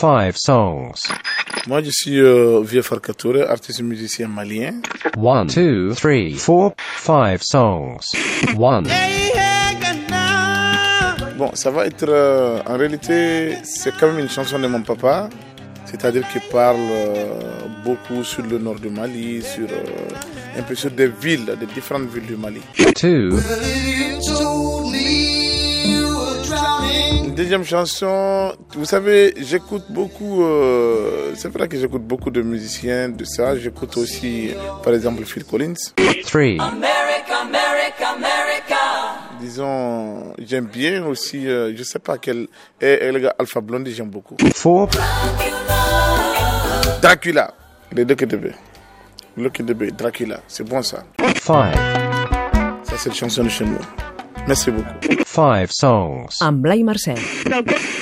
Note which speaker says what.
Speaker 1: Five songs.
Speaker 2: Moi, je suis euh, Vieux Farkatoure, artiste musicien malien.
Speaker 1: One, two, three, four, five songs. One.
Speaker 2: Bon, ça va être... euh, en réalité, c'est quand même une chanson de mon papa. C'est-à-dire qu'il parle euh, beaucoup sur le nord du Mali, sur euh, un peu sur des villes, des différentes villes du Mali.
Speaker 1: Two.
Speaker 2: Deuxième chanson, vous savez, j'écoute beaucoup, euh, c'est vrai que j'écoute beaucoup de musiciens de ça. J'écoute aussi, par exemple, Phil Collins.
Speaker 1: Three.
Speaker 2: Disons, j'aime bien aussi, euh, je sais pas quel, et, et le gars Alpha Blondie, j'aime beaucoup.
Speaker 1: Four.
Speaker 2: Dracula, les deux KDB. Le KDB, Dracula, c'est bon ça.
Speaker 1: Five.
Speaker 2: Ça, c'est une chanson de chez nous. Merci beaucoup.
Speaker 1: Five songs.
Speaker 3: Amb Blai Mercè.